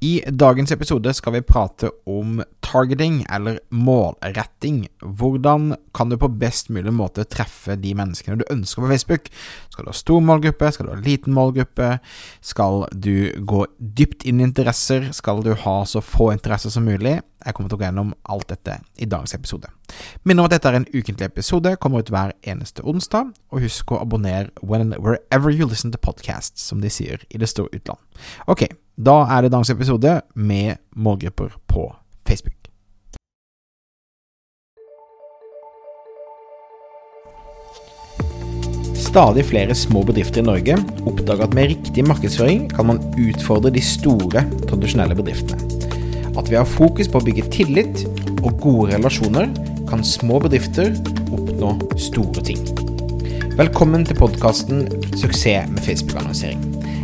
I dagens episode skal vi prate om targeting, eller målretting. Hvordan kan du på best mulig måte treffe de menneskene du ønsker på Facebook? Skal du ha stor målgruppe? Skal du ha liten målgruppe? Skal du gå dypt inn i interesser? Skal du ha så få interesser som mulig? Jeg kommer til å gå gjennom alt dette i dagens episode. Minner om at dette er en ukentlig episode, kommer ut hver eneste onsdag. Og husk å abonnere wherever you listen to podcasts, som de sier i det store utland. Ok, da er det dagens episode med målgrupper på Facebook. Stadig flere små bedrifter i Norge oppdager at med riktig markedsføring kan man utfordre de store, tradisjonelle bedriftene. At vi har fokus på å bygge tillit og gode relasjoner, kan små bedrifter oppnå store ting. Velkommen til podkasten 'Suksess med Facebook-annonsering'.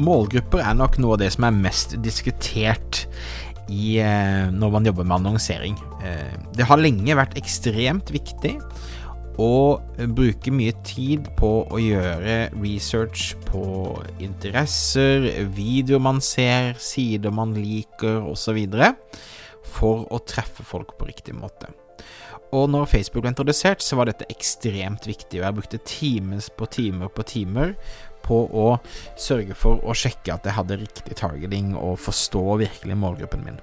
Målgrupper er nok noe av det som er mest diskutert i, eh, når man jobber med annonsering. Eh, det har lenge vært ekstremt viktig å bruke mye tid på å gjøre research på interesser, videoer man ser, sider man liker osv., for å treffe folk på riktig måte. Og når Facebook ble introdusert, så var dette ekstremt viktig, og jeg brukte timer på timer på timer på å sørge for å sjekke at jeg hadde riktig targeting og forstå virkelig målgruppen min.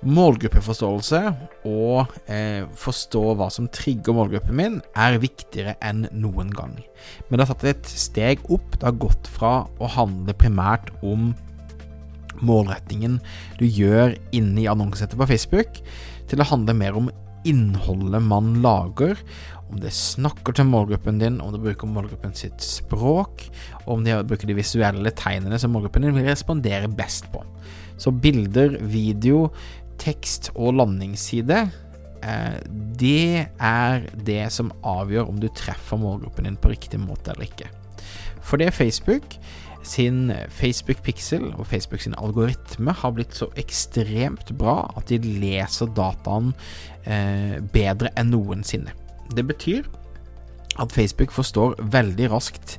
Målgruppeforståelse og eh, forstå hva som trigger målgruppen min, er viktigere enn noen gang. Men det har tatt et steg opp. Det har gått fra å handle primært om målrettingen du gjør inne i annonsesettet på Facebook, til å handle mer om innholdet man lager, om det snakker til målgruppen din, om det bruker målgruppen sitt språk, og om de bruker de visuelle tegnene som målgruppen din vil respondere best på. Så bilder, video, tekst og landingsside, eh, det er det som avgjør om du treffer målgruppen din på riktig måte eller ikke. For det Facebook sin Facebook Pixel og Facebook sin algoritme har blitt så ekstremt bra at de leser dataen eh, bedre enn noensinne. Det betyr at Facebook forstår veldig raskt,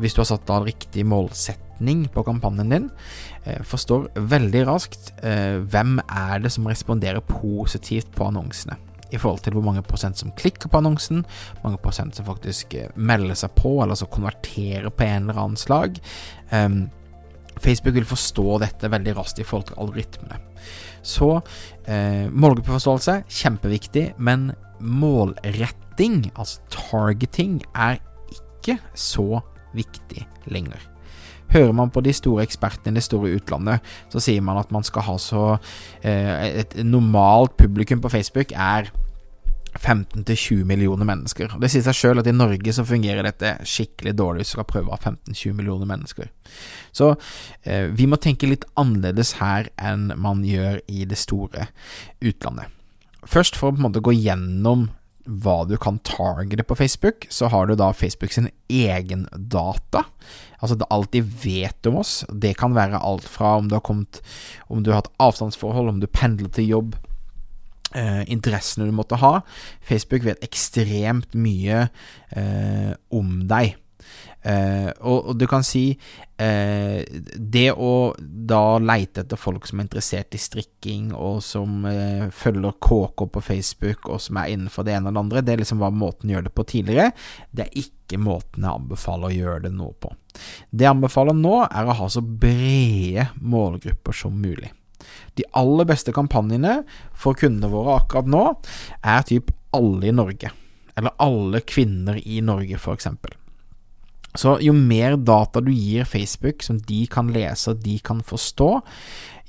hvis du har satt av riktig målsetning på kampanjen din, eh, forstår veldig raskt eh, hvem er det som responderer positivt på annonsene. I forhold til hvor mange prosent som klikker på annonsen, mange prosent som faktisk eh, melder seg på, eller som konverterer på en eller annen slag. Um, Facebook vil forstå dette veldig raskt i forhold til algoritmene. Så eh, målgruppeforståelse, kjempeviktig, men målretting, altså targeting, er ikke så viktig lenger. Hører man på de store ekspertene i det store utlandet, så sier man at man skal ha så eh, Et normalt publikum på Facebook er 15-20 millioner mennesker. Det sier seg sjøl at i Norge så fungerer dette skikkelig dårlig hvis du skal prøve å ha 15-20 millioner mennesker. Så eh, vi må tenke litt annerledes her enn man gjør i det store utlandet. Først for å på en måte gå gjennom hva du kan targete på Facebook, så har du da Facebook sin egen data. Altså det alt de vet om oss. Det kan være alt fra om du har kommet Om du har hatt avstandsforhold, om du pendler til jobb, eh, interessene du måtte ha. Facebook vet ekstremt mye eh, om deg. Eh, og, og, du kan si eh, Det å da leite etter folk som er interessert i strikking, og som eh, følger KK på Facebook, og som er innenfor det ene og det andre, det er liksom var måten å gjøre det på tidligere. Det er ikke måten jeg anbefaler å gjøre det nå på. Det jeg anbefaler nå, er å ha så brede målgrupper som mulig. De aller beste kampanjene for kundene våre akkurat nå er typ alle i Norge. Eller alle kvinner i Norge, for eksempel. Så jo mer data du gir Facebook som de kan lese og de kan forstå,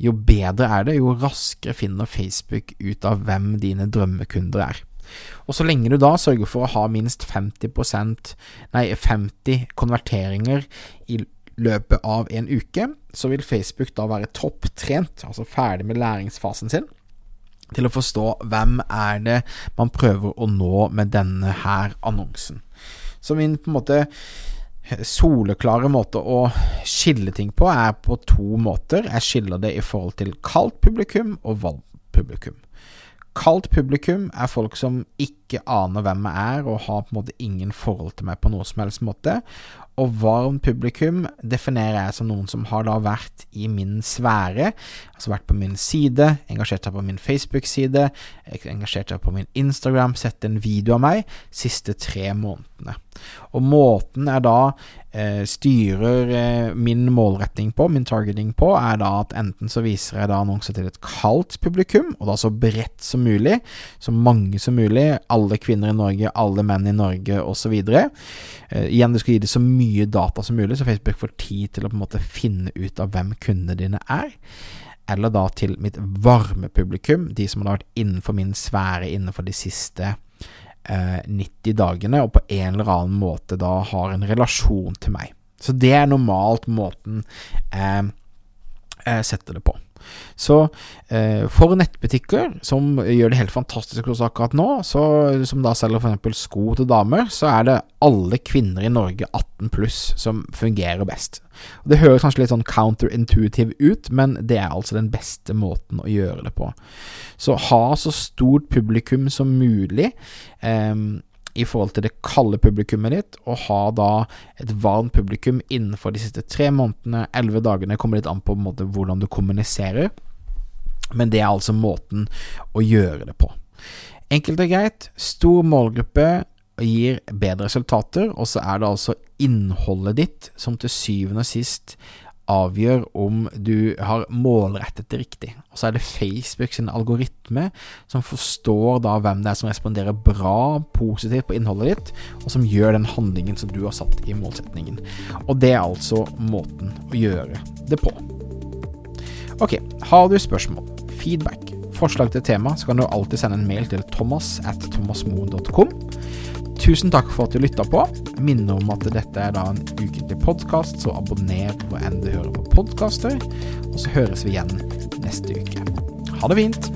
jo bedre er det, jo raskere finner Facebook ut av hvem dine drømmekunder er. Og så lenge du da sørger for å ha minst 50% nei 50 konverteringer i løpet av en uke, så vil Facebook da være topptrent, altså ferdig med læringsfasen sin, til å forstå hvem er det man prøver å nå med denne her annonsen. Så min på en måte soleklare måte å skille ting på er på to måter. Jeg skiller det i forhold til kaldt publikum og varmt publikum. Kaldt publikum er folk som ikke aner hvem jeg er, og har på en måte ingen forhold til meg på noe som helst måte. Og varmt publikum definerer jeg som noen som har da vært i min sfære, altså vært på min side, engasjert seg på min Facebook-side, engasjert seg på min Instagram, sett en video av meg, siste tre månedene. Og måten jeg da eh, styrer eh, min målretning på, min targeting på, er da at enten så viser jeg da annonser til et kaldt publikum, og da så bredt som mulig, så mange som mulig, alle kvinner i Norge, alle menn i Norge osv. Eh, igjen, du skal gi dem så mye data som mulig, så Facebook får tid til å på en måte finne ut av hvem kundene dine er. Eller da til mitt varme publikum, de som har vært innenfor min sfære innenfor de siste eh, 90 dagene, og på en eller annen måte da har en relasjon til meg. Så det er normalt måten jeg eh, setter det på. Så eh, for nettbutikker som gjør det helt fantastisk hos akkurat nå, så, som da selger f.eks. sko til damer, så er det alle kvinner i Norge 18 pluss som fungerer best. Det høres kanskje litt sånn counterintuitive ut, men det er altså den beste måten å gjøre det på. Så ha så stort publikum som mulig. Eh, i forhold til det kalde publikummet ditt, og ha da et varmt publikum innenfor de siste tre månedene, elleve dagene, kommer litt an på, en måte, hvordan du kommuniserer. Men det er altså måten å gjøre det på. Enkelt og greit, stor målgruppe gir bedre resultater, og så er det altså innholdet ditt som til syvende og sist avgjør om du har målrettet det riktig. Og så er det Facebook sin algoritme som forstår da hvem det er som responderer bra, positivt på innholdet ditt, og som gjør den handlingen som du har satt i målsetningen. Og det er altså måten å gjøre det på. Ok, har du spørsmål, feedback, forslag til tema, så kan du alltid sende en mail til thomas at thomasmoen.com. Tusen takk for at du lytta på. Minner om at dette er da en ukentlig podkast, så abonner hvor enn du hører på podkaster. Og så høres vi igjen neste uke. Ha det fint.